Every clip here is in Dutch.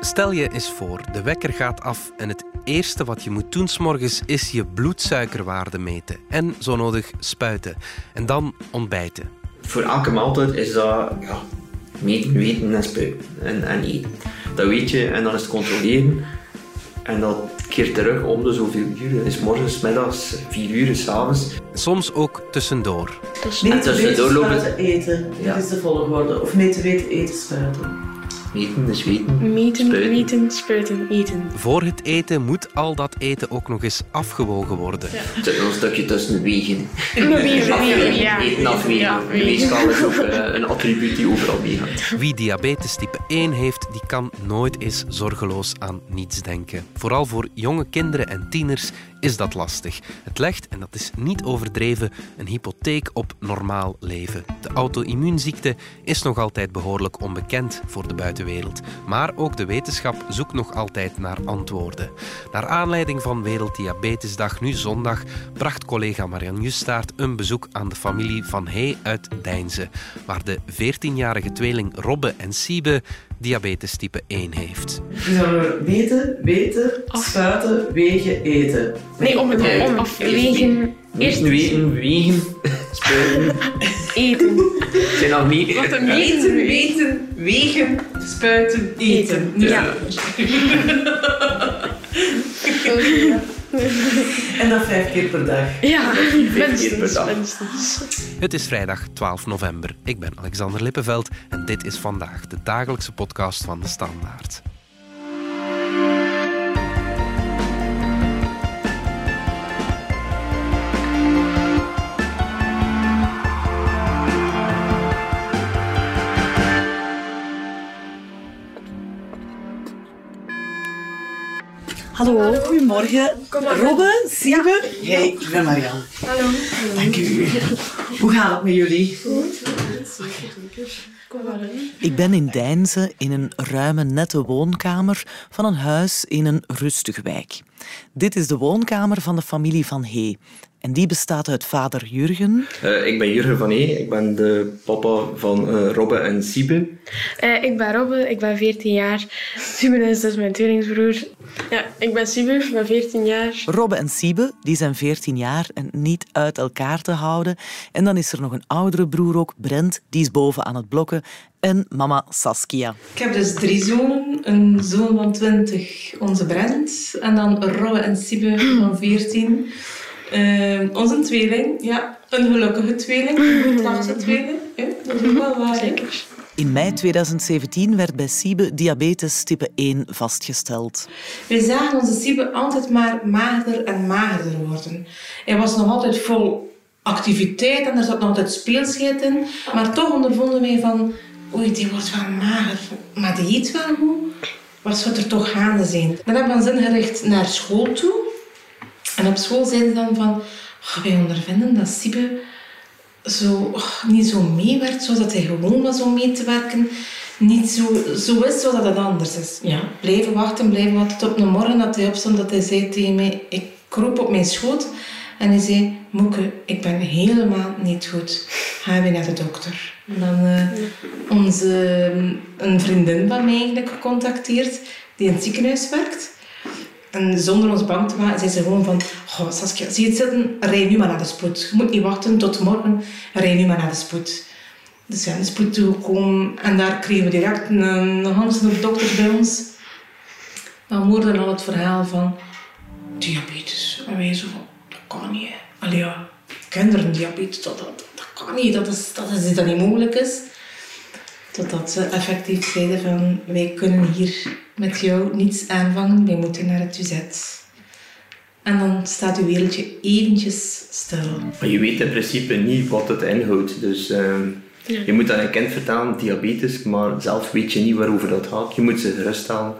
Stel je eens voor, de wekker gaat af en het eerste wat je moet doen s'morgens is je bloedsuikerwaarde meten. En zo nodig spuiten. En dan ontbijten. Voor elke maaltijd is dat ja, meten, weten en spuiten en, en eten. Dat weet je en dan is het controleren. En dat keert terug om de zoveel uur. Dat is morgens, middags, vier uur, s'avonds. Soms ook tussendoor. En Meten, tussendoor weten, lopen- spuiten, eten. Ja. Dat is de volgorde. Of meten, weten, eten, spuiten. Meten is weten. Meten, spuiten. meten, spuiten, eten. Voor het eten moet al dat eten ook nog eens afgewogen worden. Er zit nog een stukje tussen wegen. Wegen, wegen, ja. Eten afwegen. Ja, De weegschaal is ook eh, een attribuut die overal meegaat. Wie diabetes type 1 heeft, die kan nooit eens zorgeloos aan niets denken. Vooral voor jonge kinderen en tieners is dat lastig. Het legt, en dat is niet overdreven, een hypotheek op normaal leven. De auto-immuunziekte is nog altijd behoorlijk onbekend voor de buitenwereld. Maar ook de wetenschap zoekt nog altijd naar antwoorden. Naar aanleiding van Werelddiabetesdag nu zondag bracht collega Marian Justaert een bezoek aan de familie Van Hey uit Deinze, waar de 14-jarige tweeling Robbe en Siebe diabetes type 1 heeft. Dus dan we meten, weten, spuiten, wegen, eten. Nee, om het om. Afwegen. Eerst Meten, weten, wegen, spuiten. eten. Zijn nog niet... Wat een Meten, weten, wegen, spuiten, eten. Ja. En dat vijf keer per dag. Ja, keer per minstens, dag. minstens. Het is vrijdag 12 november. Ik ben Alexander Lippenveld en dit is vandaag de dagelijkse podcast van de Standaard. Hallo, goedemorgen. Robbe, Siebe. Hey, ik ben Marianne. Hallo. Dank u. Hoe gaat het met jullie? Kom maar in. Ik ben in Deinze in een ruime, nette woonkamer van een huis in een rustige wijk. Dit is de woonkamer van de familie Van Hey. En die bestaat uit vader Jurgen, Eh, ik ben Jurgen van E. Ik ben de papa van eh, Robbe en Siebe. Eh, ik ben Robbe, ik ben 14 jaar. Simon is dus mijn tweelingsbroer. Ja, ik ben Simon, ik ben 14 jaar. Robbe en Siebe, die zijn 14 jaar en niet uit elkaar te houden. En dan is er nog een oudere broer ook, Brent, die is boven aan het blokken. En mama Saskia. Ik heb dus drie zonen. Een zoon van 20, onze Brent. En dan Robbe en Siebe van 14. Eh, onze tweeling, ja, een gelukkige tweeling, een geslaagde tweeling. Ja, dat is ook wel waar. Zeker. In mei 2017 werd bij Siebe diabetes type 1 vastgesteld. Wij zagen onze Siebe altijd maar magerder en magerder worden. Hij was nog altijd vol activiteit en er zat nog altijd speelsheid in. Maar toch ondervonden wij van, oei, die wordt wel mager. Maar die eet wel goed. Wat zou er toch gaande zijn? Dan hebben we ons ingericht naar school toe. En op school zeiden ze dan van, "Oh, wij ondervinden dat Siebe zo, oh, niet zo meewerkt zoals dat hij gewoon was om mee te werken. Niet zo, zo is zoals dat het anders is. Ja. Blijven wachten, blijven wachten. Tot een morgen dat hij opstond, dat hij zei tegen mij... Ik kroop op mijn schoot en hij zei... Moeke, ik ben helemaal niet goed. Ga weer naar de dokter. Dan eh, onze, een vriendin van mij gecontacteerd, die in het ziekenhuis werkt. En zonder ons bang te maken, zei ze gewoon van... Oh, Saskia, zie je het zitten? Rij nu maar naar de spoed. Je moet niet wachten tot morgen. Rij nu maar naar de spoed. Dus naar de spoed toegekomen. En daar kregen we direct een, een dokters bij ons. We hoorden al het verhaal van... Diabetes. En wij zo van... Dat kan niet, hè. Ja. Kinderen diabetes, dat, dat, dat kan niet. Dat is, dat is iets dat niet mogelijk is. Totdat ze effectief zeiden van... Wij kunnen hier met jou niets aanvangen. Wij moeten naar het UZ. En dan staat uw wereldje eventjes stil. Maar je weet in principe niet wat het inhoudt. Dus ehm, je moet aan een kind vertellen, diabetes, maar zelf weet je niet waarover dat gaat. Je moet ze geruststellen.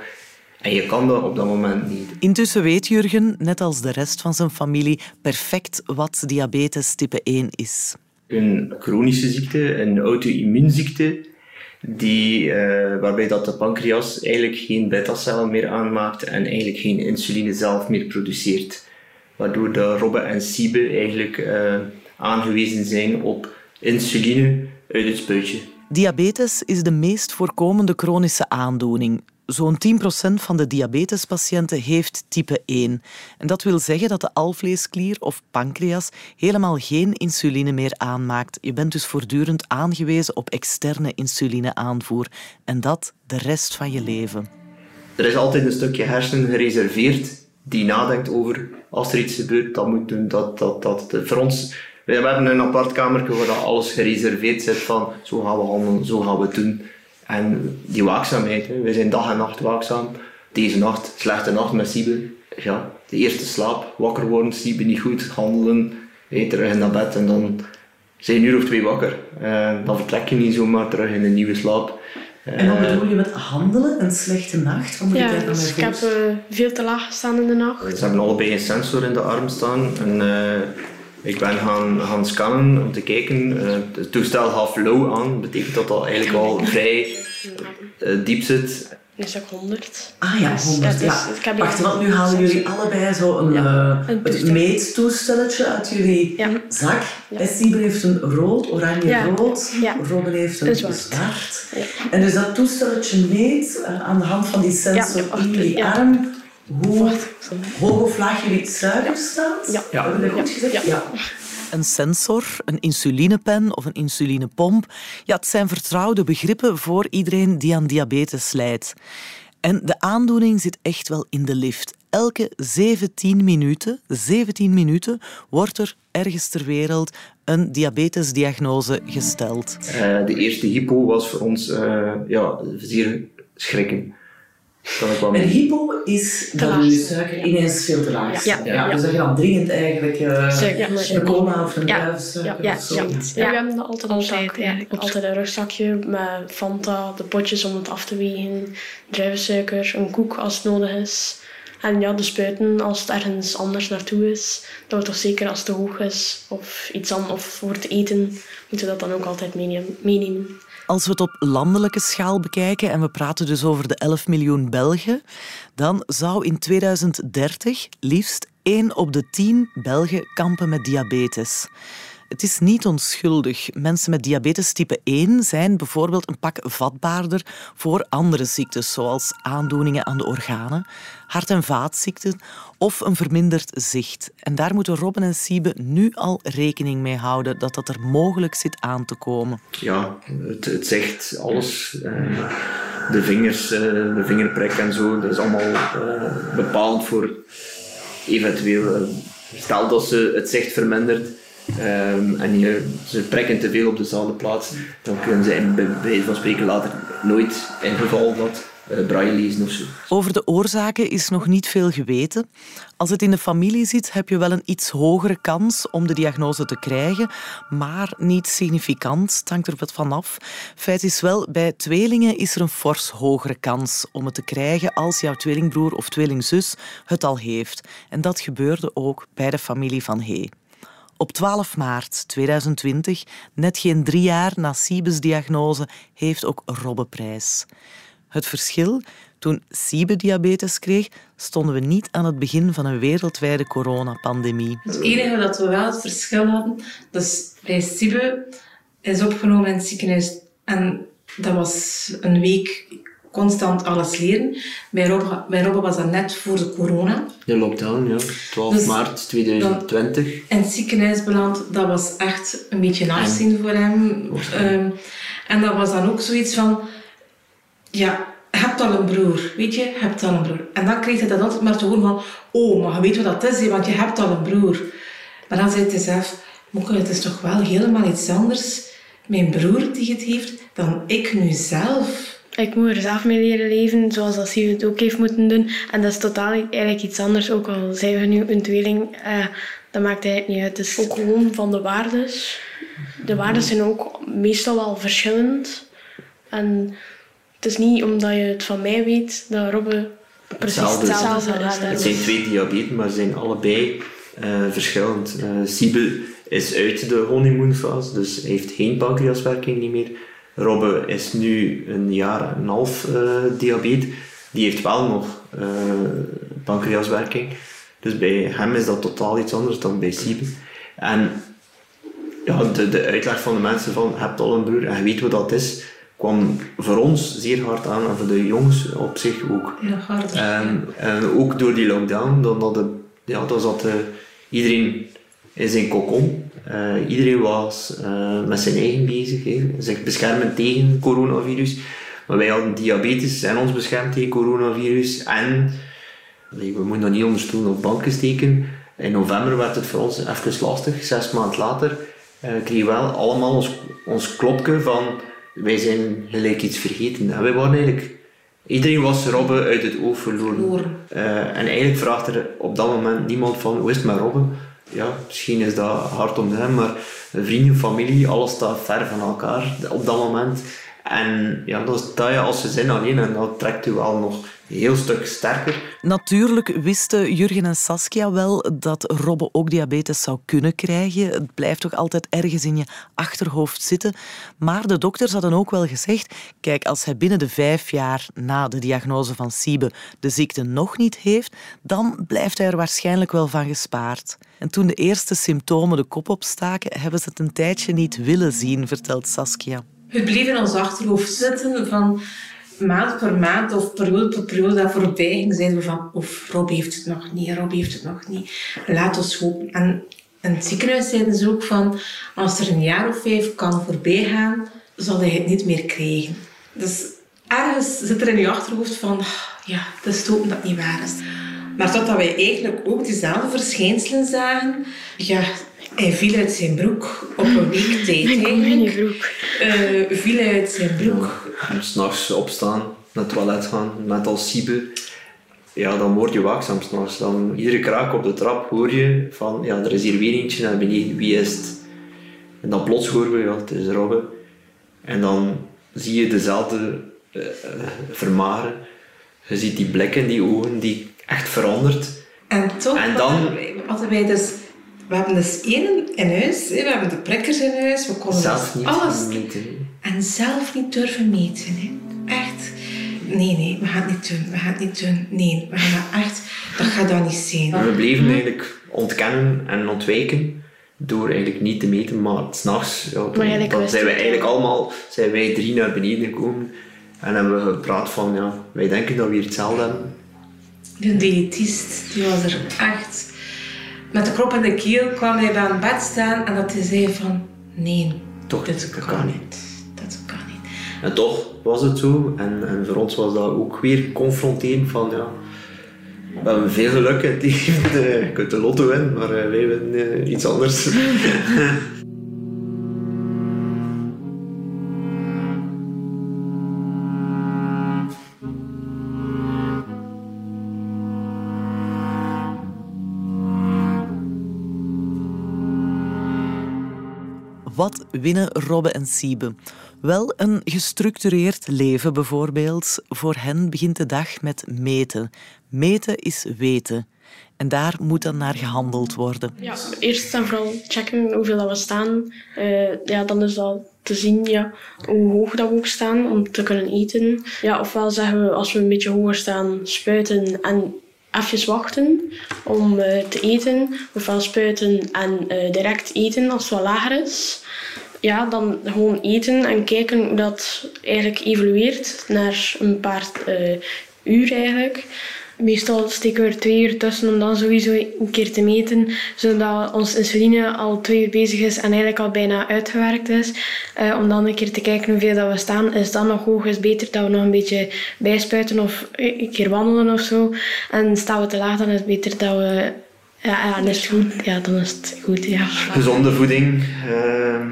En je kan dat op dat moment niet. Intussen weet Jurgen, net als de rest van zijn familie, perfect wat diabetes type 1 is. Een chronische ziekte, een auto-immuunziekte, die, eh, waarbij dat de pancreas eigenlijk geen beta-cellen meer aanmaakt en eigenlijk geen insuline zelf meer produceert. Waardoor de Robbe en Siebe eigenlijk eh, aangewezen zijn op insuline uit het spuitje. Diabetes is de meest voorkomende chronische aandoening. Zo'n 10% van de diabetespatiënten heeft type 1. En dat wil zeggen dat de alvleesklier of pancreas helemaal geen insuline meer aanmaakt. Je bent dus voortdurend aangewezen op externe insulineaanvoer. En dat de rest van je leven. Er is altijd een stukje hersenen gereserveerd die nadenkt over als er iets gebeurt, dat moet doen. Dat, dat, dat. Voor ons, we hebben een apart kamertje waar alles gereserveerd zit van zo gaan we handelen, zo gaan we doen. En die waakzaamheid, hè. we zijn dag en nacht waakzaam. Deze nacht, slechte nacht met Siebe. Ja, de eerste slaap, wakker worden, Siebe niet goed, handelen, hey, terug naar bed en dan zijn een uur of twee wakker. En dan vertrek je niet zomaar terug in een nieuwe slaap. En wat bedoel je met handelen? Een slechte nacht? Wat moet Ja, ik daar dus ik heb eh, veel te laag gestaan in de nacht. Ze hebben allebei een sensor in de arm staan. En, eh, ik ben gaan, gaan scannen om te kijken. Eh, het toestel gaf low aan. Betekent dat dat eigenlijk al vrij eh, diep zit. Een stuk 100. Ah ja, Dus, 100. het is- Ja. ik heb Wacht, want nu halen jullie allebei zo een, Ja, eh, een het toestel. meettoestelletje uit jullie Ja. zak. Ja. Heeft een rood, oranje, Ja. rood. Ja. Robin heeft een, Een zwart. En dus dat toestelletje meet aan de hand van die sensor Ja, in jullie ja. arm hoe hoog of laag jullie suiker staat. Ja. Ja. Hebben we dat goed gezegd? Ja. Een sensor, een insulinepen of een insulinepomp. Ja, het zijn vertrouwde begrippen voor iedereen die aan diabetes lijdt. En de aandoening zit echt wel in de lift. Elke 17 minuten, 17 minuten wordt er ergens ter wereld een diabetesdiagnose gesteld. Eh, de eerste hypo was voor ons eh, ja, zeer schrikken. Kan ik wel Een hypo is dat je suiker ineens veel te laag Ja. staat. Ja. Ja, Dus dat je dan dringend eigenlijk eh, Suiker. een cola of een Ja. Ja, of ja. zoiets. Ja, we hebben dat altijd, ja. eigenlijk. altijd een rugzakje met Fanta, de potjes om het af te wegen, druivensuiker, een koek als het nodig is. En ja, de spuiten als het ergens anders naartoe is. Dat we toch zeker als het te hoog is of iets anders of voor het eten, moeten we dat dan ook altijd meenemen. Als we het op landelijke schaal bekijken, en we praten dus over de 11 miljoen Belgen, dan zou in 2030 liefst 1 op de 10 Belgen kampen met diabetes. Het is niet onschuldig. Mensen met diabetes type 1 zijn bijvoorbeeld een pak vatbaarder voor andere ziektes, zoals aandoeningen aan de organen, hart- en vaatziekten of een verminderd zicht. En daar moeten Robin en Siebe nu al rekening mee houden dat dat er mogelijk zit aan te komen. Ja, het, het zegt alles. eh, de vingers, eh, de vingerprik en zo, dat is allemaal eh, bepalend voor eventueel. stel dat ze het zicht vermindert ehm, en je, ze prikken te veel op dezelfde plaats, dan kunnen ze in, bij wijze van spreken later nooit in geval dat eh braille lezen of zo. Over de oorzaken is nog niet veel geweten. Als het in de familie zit, heb je wel een iets hogere kans om de diagnose te krijgen, maar niet significant. Het hangt er wat van af. Feit is wel, bij tweelingen is er een fors hogere kans om het te krijgen als jouw tweelingbroer of tweelingzus het al heeft. En dat gebeurde ook bij de familie van He. Op 12 maart 2020, net geen drie jaar na Siebes diagnose, heeft ook Robbe prijs. Het verschil? Toen Siebe diabetes kreeg, stonden we niet aan het begin van een wereldwijde coronapandemie. Het enige dat we wel het verschil hadden, dus bij Siebe is opgenomen in het ziekenhuis. En dat was een week constant alles leren. Bij Robbe, bij Robbe was dat net voor de corona. De lockdown, ja. 12 Dus maart 2020. In het ziekenhuis beland, dat was echt een beetje afzien voor hem. Ehm, en dat was dan ook zoiets van... Ja, je hebt al een broer, weet je, je hebt al een broer. En dan kreeg hij dat altijd maar te horen van... Oh, maar je weet wat dat is, want je hebt al een broer. Maar dan zei hij zelf... Moeke, het is toch wel helemaal iets anders... Mijn broer die het heeft, dan ik nu zelf. Ik moet er zelf mee leren leven, zoals dat het ook heeft moeten doen. En dat is totaal eigenlijk iets anders, ook al zijn we nu een tweeling. eh, dat maakt eigenlijk niet uit. Het is ook gewoon van de waardes. De waarden zijn ook meestal wel verschillend. En het is niet omdat je het van mij weet, dat Robbe precies Hetzelfde. hetzelfde is. Het zijn twee diabetes, maar ze zijn allebei eh, verschillend. Eh Siebe is uit de honeymoonfase, dus hij heeft geen pancreaswerking niet meer. Robbe is nu een jaar en een half eh diabetes. Die heeft wel nog eh, pancreaswerking. Dus bij hem is dat totaal iets anders dan bij Siebe. En ja, de, de uitleg van de mensen van, je hebt al een broer en je weet wat dat is, kwam voor ons zeer hard aan en voor de jongens op zich ook. Ja, harder. En, en ook door die lockdown, dan, hadden, ja, dan zat eh, iedereen in zijn kokon. Eh, iedereen was eh, met zijn eigen bezig, hè, zich beschermen tegen coronavirus. Maar wij hadden diabetes en ons beschermd tegen coronavirus. En we moeten dat niet onder stoelen of banken steken. In november werd het voor ons even lastig. Zes maanden later eh kregen we wel allemaal ons, ons klopje van wij zijn gelijk iets vergeten. En wij waren eigenlijk... Iedereen was Robbe uit het oog verloren. En eigenlijk vraagt er op dat moment niemand van hoe is het met Robbe? Ja, misschien is dat hard om hem, maar vrienden, familie, alles staat ver van elkaar op dat moment. En ja, dan sta je als gezin alleen en dat trekt je wel nog een heel stuk sterker. Natuurlijk wisten Jurgen en Saskia wel dat Robbe ook diabetes zou kunnen krijgen. Het blijft toch altijd ergens in je achterhoofd zitten. Maar de dokters hadden ook wel gezegd: kijk, als hij binnen de vijf jaar na de diagnose van Siebe de ziekte nog niet heeft, dan blijft hij er waarschijnlijk wel van gespaard. En toen de eerste symptomen de kop opstaken, hebben ze het een tijdje niet willen zien, vertelt Saskia. Het bleef in ons achterhoofd zitten van maand per maand of periode per periode dat voorbij ging, zeiden we van of Rob heeft het nog niet, Rob heeft het nog niet. Laat ons hopen. En in het ziekenhuis zeiden ze ook van als er een jaar of vijf kan voorbij gaan, zal hij het niet meer krijgen. Dus ergens zit er in je achterhoofd van ja, het is te hopen dat het niet waar is. Maar totdat wij eigenlijk ook dezelfde verschijnselen zagen, ja, hij viel uit zijn broek op een week tijd Mijn broek. Eh, viel uit zijn broek. S'nachts opstaan, naar het toilet gaan, met al siebe. Ja, dan word je waakzaam s'nachts. Dan iedere kraak op de trap hoor je van, ja, er is hier weer eentje naar beneden, wie is het? En dan plots horen we, ja, het is Robbe. En dan zie je dezelfde eh, vermageren. Je ziet die blik in die ogen die echt verandert. En toch En dan- hadden wij dus... We hebben dus één in huis, hè, we hebben de prikkers in huis, we konden Zelf dus niet alles... meten. En zelf niet durven meten. Hè. Echt. Nee, nee, we gaan het niet doen. We gaan het niet doen. Nee, we gaan dat echt... Dat gaat dan niet zijn. En we bleven eigenlijk ontkennen en ontwijken door eigenlijk niet te meten, maar s'nachts, ja, dan, dan zijn het eigenlijk allemaal, zijn wij drie naar beneden gekomen en hebben we gepraat van, ja, wij denken dat we hier hetzelfde hebben. De diëtist, die was er echt... Met de krop in de keel kwam hij bij het bed staan en dat hij zei van... Nee, Toch, dit dat kan, kan niet. Dat kan niet. En toch was het zo en, en voor ons was dat ook weer confronterend van, ja, we hebben veel geluk je kunt de lotto winnen, maar eh, wij winnen eh, iets anders. Wat winnen Robbe en Siebe? Wel een gestructureerd leven bijvoorbeeld. Voor hen begint de dag met meten. Meten is weten. En daar moet dan naar gehandeld worden. Ja, eerst en vooral checken hoeveel dat we staan. Eh, ja, dan is dat te zien ja, hoe hoog dat we ook staan om te kunnen eten. Ja, ofwel zeggen we als we een beetje hoger staan, spuiten en even wachten om eh, te eten. Ofwel spuiten en eh, direct eten als het wat lager is. Ja, dan gewoon eten en kijken hoe dat eigenlijk evolueert naar een paar eh, uur eigenlijk. Meestal steken we er twee uur tussen om dan sowieso een keer te meten, zodat ons insuline al twee uur bezig is en eigenlijk al bijna uitgewerkt is. Eh, om dan een keer te kijken hoeveel dat we staan. Is dat nog hoog, is het beter dat we nog een beetje bijspuiten of een keer wandelen of zo. En staan we te laag, dan is het beter dat we... Ja, ja dan is het goed. Ja, dan is het goed, ja. Gezonde voeding, ehm,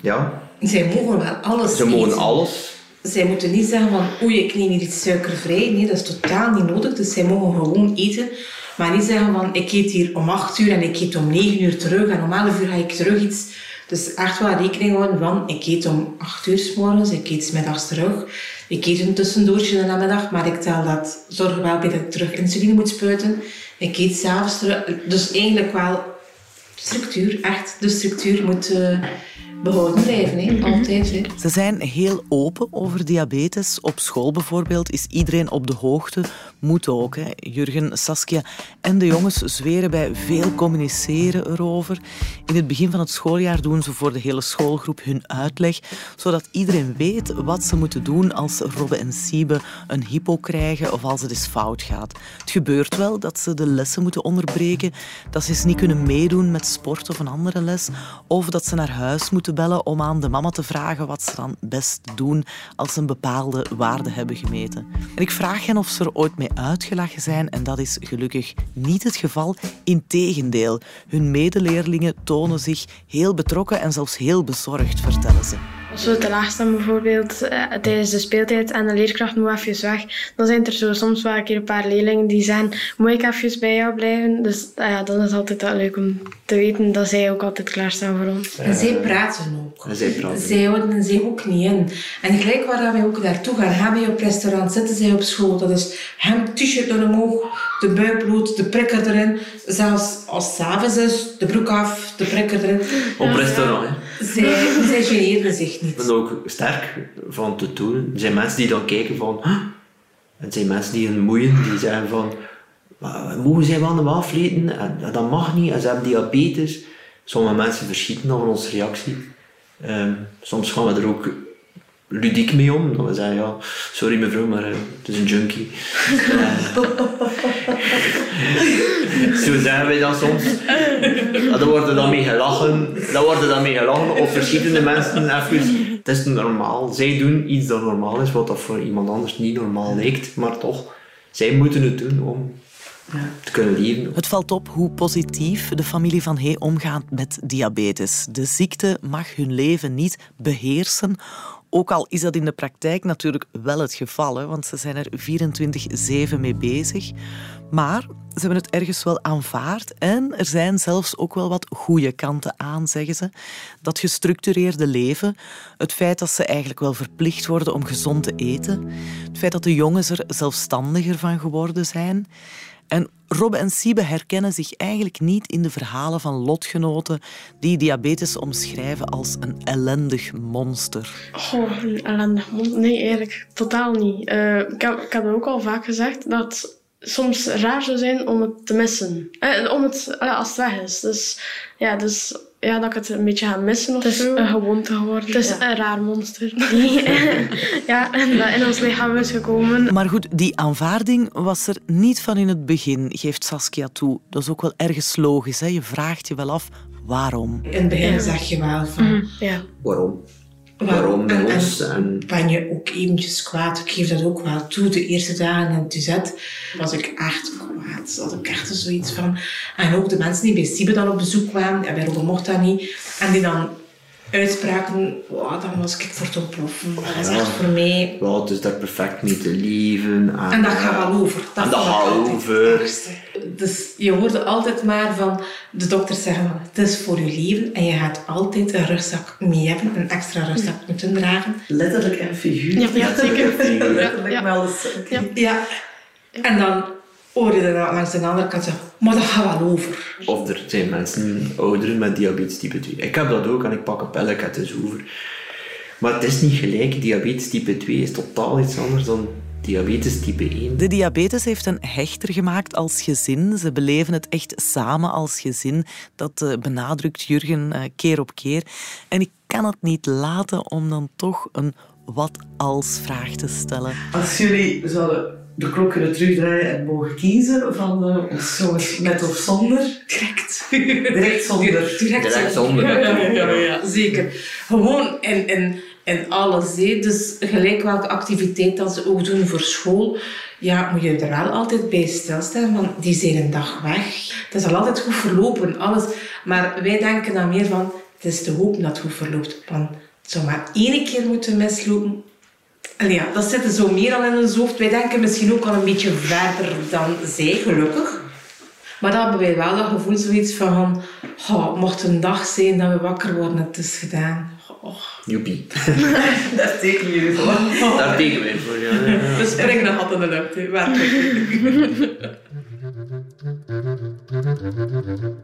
ja, Zij mogen wel alles ze mogen eten. alles. Zij moeten niet zeggen van oei, ik neem hier iets suikervrij. Nee, dat is totaal niet nodig. Dus zij mogen gewoon eten. Maar niet zeggen van ik eet hier om 8 uur en ik eet om 9 uur terug en om 11 uur ga ik terug iets. Dus echt wel rekening houden van ik eet om 8 uur s morgens, ik eet 's middags terug. Ik eet een tussendoortje de namiddag, maar ik tel dat zorg wel dat ik terug insuline moet spuiten. Ik eet s'avonds terug. Dus eigenlijk wel structuur, echt de structuur moet, eh, behouden blijven, hè. altijd. Hè. Ze zijn heel open over diabetes. Op school bijvoorbeeld is iedereen op de hoogte. Moet ook. Hè. Jurgen, Saskia en de jongens zweren bij veel communiceren erover. In het begin van het schooljaar doen ze voor de hele schoolgroep hun uitleg, zodat iedereen weet wat ze moeten doen als Robbe en Siebe een hypo krijgen of als het eens fout gaat. Het gebeurt wel dat ze de lessen moeten onderbreken, dat ze eens niet kunnen meedoen met sport of een andere les, of dat ze naar huis moeten om aan de mama te vragen wat ze dan best doen als ze een bepaalde waarde hebben gemeten. En ik vraag hen of ze er ooit mee uitgelachen zijn en dat is gelukkig niet het geval. Integendeel, hun medeleerlingen tonen zich heel betrokken en zelfs heel bezorgd, vertellen ze. We te laag staan bijvoorbeeld eh, tijdens de speeltijd en de leerkracht moet even weg, dan zijn er zo soms wel een keer een paar leerlingen die zeggen moet ik even bij jou blijven? Dus uh, ja, dan is het altijd wel leuk om te weten dat zij ook altijd klaarstaan voor ons. En zij praten ook. En zij praten. Zij houden zich ook niet in. En gelijk waar wij ook naartoe gaan, gaan wij op restaurant, zitten zij op school. Dat is hem, t-shirt door omhoog, de buik bloot, de prikker erin. Zelfs als het s'avonds is, de broek af, de prikker erin. Op restaurant, hè. Zij, zij generen zich niet. er ook sterk van te tonen. Er zijn mensen die dan kijken van... En zijn mensen die hun moeien, die zeggen van... "Maar Mogen zij wel een afleten? En en dat mag niet, en ze hebben diabetes. Sommige mensen verschieten dan van onze reactie. Ehm, soms gaan we er ook ludiek mee om. Dat we zeggen, ja, sorry mevrouw, maar eh, het is een junkie. Eh, Zo zeggen wij dat soms. Ja, daar worden dan mee gelachen. Daar worden dan mee gelachen. Of verschillende mensen even. Het is normaal. Zij doen iets dat normaal is, wat dat voor iemand anders niet normaal lijkt. Maar toch, zij moeten het doen om te kunnen leven. Het valt op hoe positief de familie van Hey omgaat met diabetes. De ziekte mag hun leven niet beheersen. Ook al is dat in de praktijk natuurlijk wel het geval, hè, want ze zijn er 24-7 mee bezig. Maar ze hebben het ergens wel aanvaard en er zijn zelfs ook wel wat goede kanten aan, zeggen ze. Dat gestructureerde leven, het feit dat ze eigenlijk wel verplicht worden om gezond te eten, het feit dat de jongens er zelfstandiger van geworden zijn. En Robbe en Siebe herkennen zich eigenlijk niet in de verhalen van lotgenoten die diabetes omschrijven als een ellendig monster. Oh, een ellendig mond. Nee, eigenlijk totaal niet. Eh, ik, heb, ook al vaak gezegd dat soms raar zou zijn om het te missen. Eh, om het, eh, als het weg is. Dus ja, dus, ja, dat ik het een beetje ga missen of Het is zo. een gewoonte geworden. Het is Ja. een raar monster. Ja, en dat in ons lichaam is gekomen. Maar goed, die aanvaarding was er niet van in het begin, geeft Saskia toe. Dat is ook wel ergens logisch. Hè? Je vraagt je wel af waarom. In het begin zeg je wel van... Mhm, Ja. Waarom? Waarom bij En- ons? En ben je ook eventjes kwaad. Ik geef dat ook wel toe. De eerste dagen in Tuzet was ik echt kwaad. Had ik echt zoiets van... En ook de mensen die bij Siebe dan op bezoek kwamen, en bij Robbe mocht dat niet, en die dan uitspraken, wow, dan was ik voor het ontploffen. Dat Ja. echt voor mij... ja, het is daar perfect mee te leven. En dat gaat wel over. En dat vond ik gaat over. Dus je hoorde altijd maar van de dokters zeggen van het is voor je leven en je gaat altijd een rugzak mee hebben, een extra rugzak moeten dragen. Letterlijk en figuurlijk. Ja, ja, zeker. Ja, ja. wel eens. Ja. Ja. En dan hoor je langs de andere kant zeggen, maar dat gaat wel over. Of er zijn mensen, ouderen met diabetes type 2. Ik heb dat ook en ik pak een pil, ik heb het dus over. Maar het is niet gelijk. Diabetes type 2 is totaal iets anders dan diabetes type 1. De diabetes heeft hen hechter gemaakt als gezin. Ze beleven het echt samen als gezin. Dat eh, benadrukt Jurgen eh, keer op keer. En ik kan het niet laten om dan toch een wat als vraag te stellen. Als jullie zouden de klok kunnen terugdraaien en mogen kiezen van uh, ons jongens met of zonder, Direct. direct zonder. Direct, Direct zonder. Ja, ja, ja, ja, zeker. Gewoon in, in, in alles. Hè. Dus gelijk welke activiteit dat ze ook doen voor school, ja, moet je er wel altijd bij stilstaan, want die zijn een dag weg. Het zal altijd goed verlopen, alles. Maar wij denken dan meer van, het is te hopen dat het goed verloopt. Want het zou maar één keer moeten mislopen. En ja, dat zit er zo meer al in ons hoofd. Wij denken misschien ook al een beetje verder dan zij, gelukkig. Maar dan hebben wij wel dat gevoel zoiets van, oh, mocht een dag zijn dat we wakker worden, het is gedaan. Oh. Joepie. Daar tekenen jullie voor. Daar wij voor, ja. ja, ja. We springen nog altijd in de lucht, hè, werkelijk.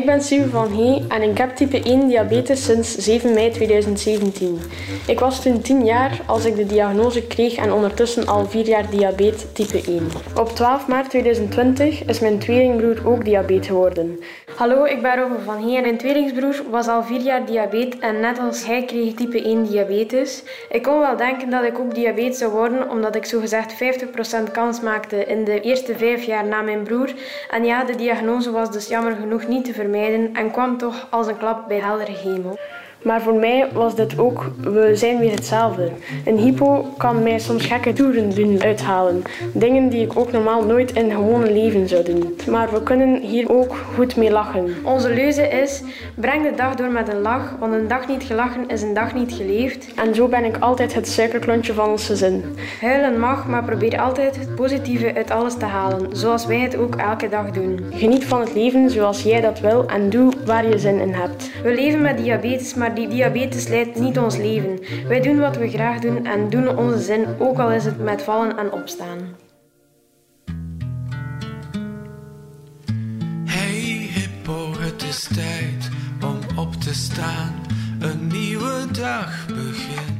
Ik ben Sieve van Hee en ik heb type 1 diabetes sinds 7 mei 2017. Ik was toen 10 jaar als ik de diagnose kreeg en ondertussen al 4 jaar diabetes type 1. Op 12 maart 2020 is mijn tweelingbroer ook diabetes geworden. Hallo, ik ben Robin van Hee en mijn tweelingsbroer was al 4 jaar diabetes en net als hij kreeg type 1 diabetes. Ik kon wel denken dat ik ook diabetes zou worden omdat ik zogezegd 50% kans maakte in de eerste 5 jaar na mijn broer. En ja, de diagnose was dus jammer genoeg niet te vermijden en kwam toch als een klap bij heldere hemel. Maar voor mij was dit ook, we zijn weer hetzelfde. Een hypo kan mij soms gekke toeren doen uithalen. Dingen die ik ook normaal nooit in gewone leven zou doen. Maar we kunnen hier ook goed mee lachen. Onze leuze is, breng de dag door met een lach, want een dag niet gelachen is een dag niet geleefd. En zo ben ik altijd het suikerklontje van ons gezin. Huilen mag, maar probeer altijd het positieve uit alles te halen, zoals wij het ook elke dag doen. Geniet van het leven zoals jij dat wil en doe waar je zin in hebt. We leven met diabetes, maar die diabetes leidt niet ons leven. Wij doen wat we graag doen en doen onze zin, ook al is het met vallen en opstaan. Hey hippo, het is tijd om op te staan. Een nieuwe dag begint.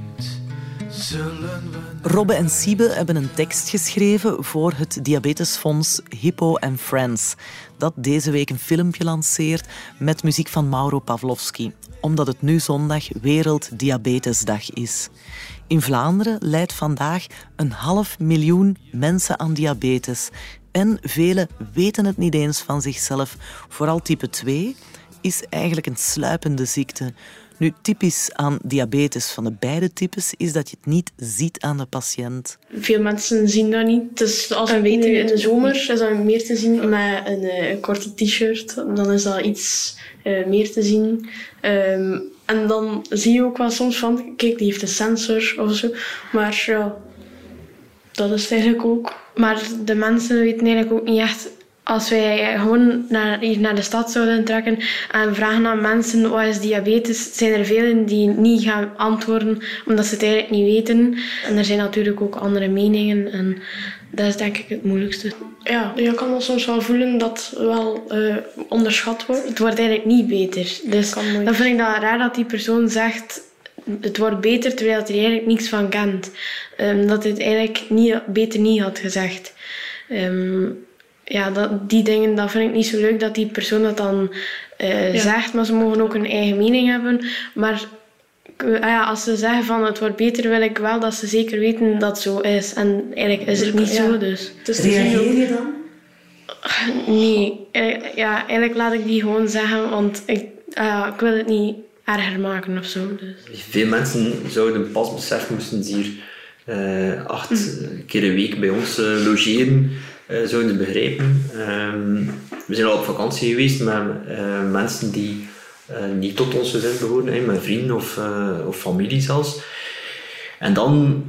Robbe en Siebe hebben een tekst geschreven voor het Diabetesfonds Hippo and Friends, dat deze week een filmpje lanceert met muziek van Mauro Pavlovski, omdat het nu zondag Werelddiabetesdag is. In Vlaanderen lijdt vandaag een half miljoen mensen aan diabetes. En velen weten het niet eens van zichzelf. Vooral type 2 is eigenlijk een sluipende ziekte. Nu, typisch aan diabetes van de beide types is dat je het niet ziet aan de patiënt. Veel mensen zien dat niet. Dus als we weten in de zomer is dat meer te zien met een, eh, een korte t-shirt. Dan is dat iets eh, meer te zien. Ehm, en dan zie je ook wel soms van, kijk, die heeft een sensor of zo. Maar ja, dat is het eigenlijk ook. Maar de mensen weten eigenlijk ook niet echt als wij gewoon naar, hier naar de stad zouden trekken en vragen aan mensen wat is diabetes, zijn er velen die niet gaan antwoorden omdat ze het eigenlijk niet weten. En er zijn natuurlijk ook andere meningen en dat is denk ik het moeilijkste. Ja, je kan wel soms wel voelen dat wel uh, onderschat wordt. Het wordt eigenlijk niet beter. Dus dan vind ik dat raar dat die persoon zegt het wordt beter terwijl hij er eigenlijk niks van kent. Um, dat hij het eigenlijk niet, beter niet had gezegd. Um, ja, dat, die dingen, dat vind ik niet zo leuk dat die persoon dat dan uh, ja. zegt, maar ze mogen ook een eigen mening hebben. Maar uh, ja, als ze zeggen van het wordt beter, wil ik wel dat ze zeker weten dat het zo is. En eigenlijk is het niet ja. zo, dus. dus Reageer je dan? Nee, ja, eigenlijk laat ik die gewoon zeggen, want ik, uh, ik wil het niet erger maken of zo. Dus. Veel mensen zouden pas beseffen, moesten ze hier acht mm. keer een week bij ons logeren zouden begrijpen. Um, we zijn al op vakantie geweest met uh, mensen die uh, niet tot ons gezin behoren, hè, met vrienden of, of familie zelfs. En dan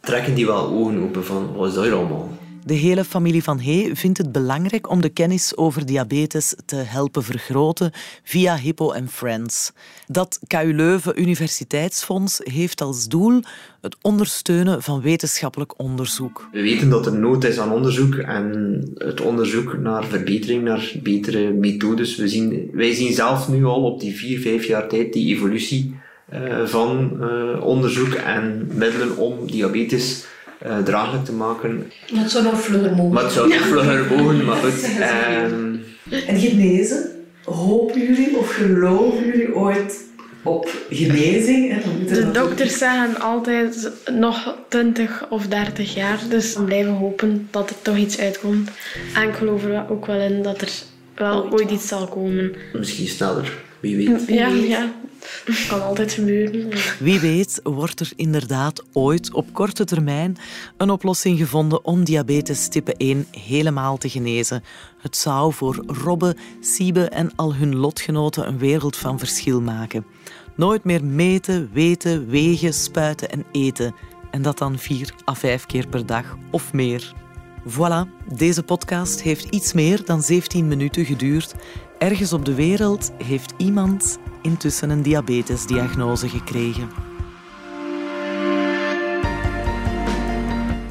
trekken die wel ogen open van wat is dat hier allemaal? De hele familie van Hey vindt het belangrijk om de kennis over diabetes te helpen vergroten via Hippo Friends. Dat KU Leuven Universiteitsfonds heeft als doel het ondersteunen van wetenschappelijk onderzoek. We weten dat er nood is aan onderzoek en het onderzoek naar verbetering, naar betere methodes. We zien, wij zien zelf nu al op die vier, vijf jaar tijd die evolutie uh, van uh, onderzoek en middelen om diabetes draaglijk te maken. Maar het zou nog vlugger mogen. Maar het zou nog vlugger mogen, maar goed. Um... En genezen, hopen jullie of geloven jullie ooit op genezing? De dokters zeggen altijd nog 20 of 30 jaar, dus we blijven hopen dat er toch iets uitkomt. En ik geloof er ook wel in dat er wel ooit, ooit iets zal komen. Misschien sneller, wie weet. Ja, ja. Kan altijd gebeuren. Wie weet wordt er inderdaad ooit op korte termijn een oplossing gevonden om diabetes type 1 helemaal te genezen. Het zou voor Robbe, Siebe en al hun lotgenoten een wereld van verschil maken. Nooit meer meten, weten, wegen, spuiten en eten. En dat dan vier à vijf keer per dag of meer. Voilà, deze podcast heeft iets meer dan 17 minuten geduurd. Ergens op de wereld heeft iemand intussen een diabetesdiagnose gekregen.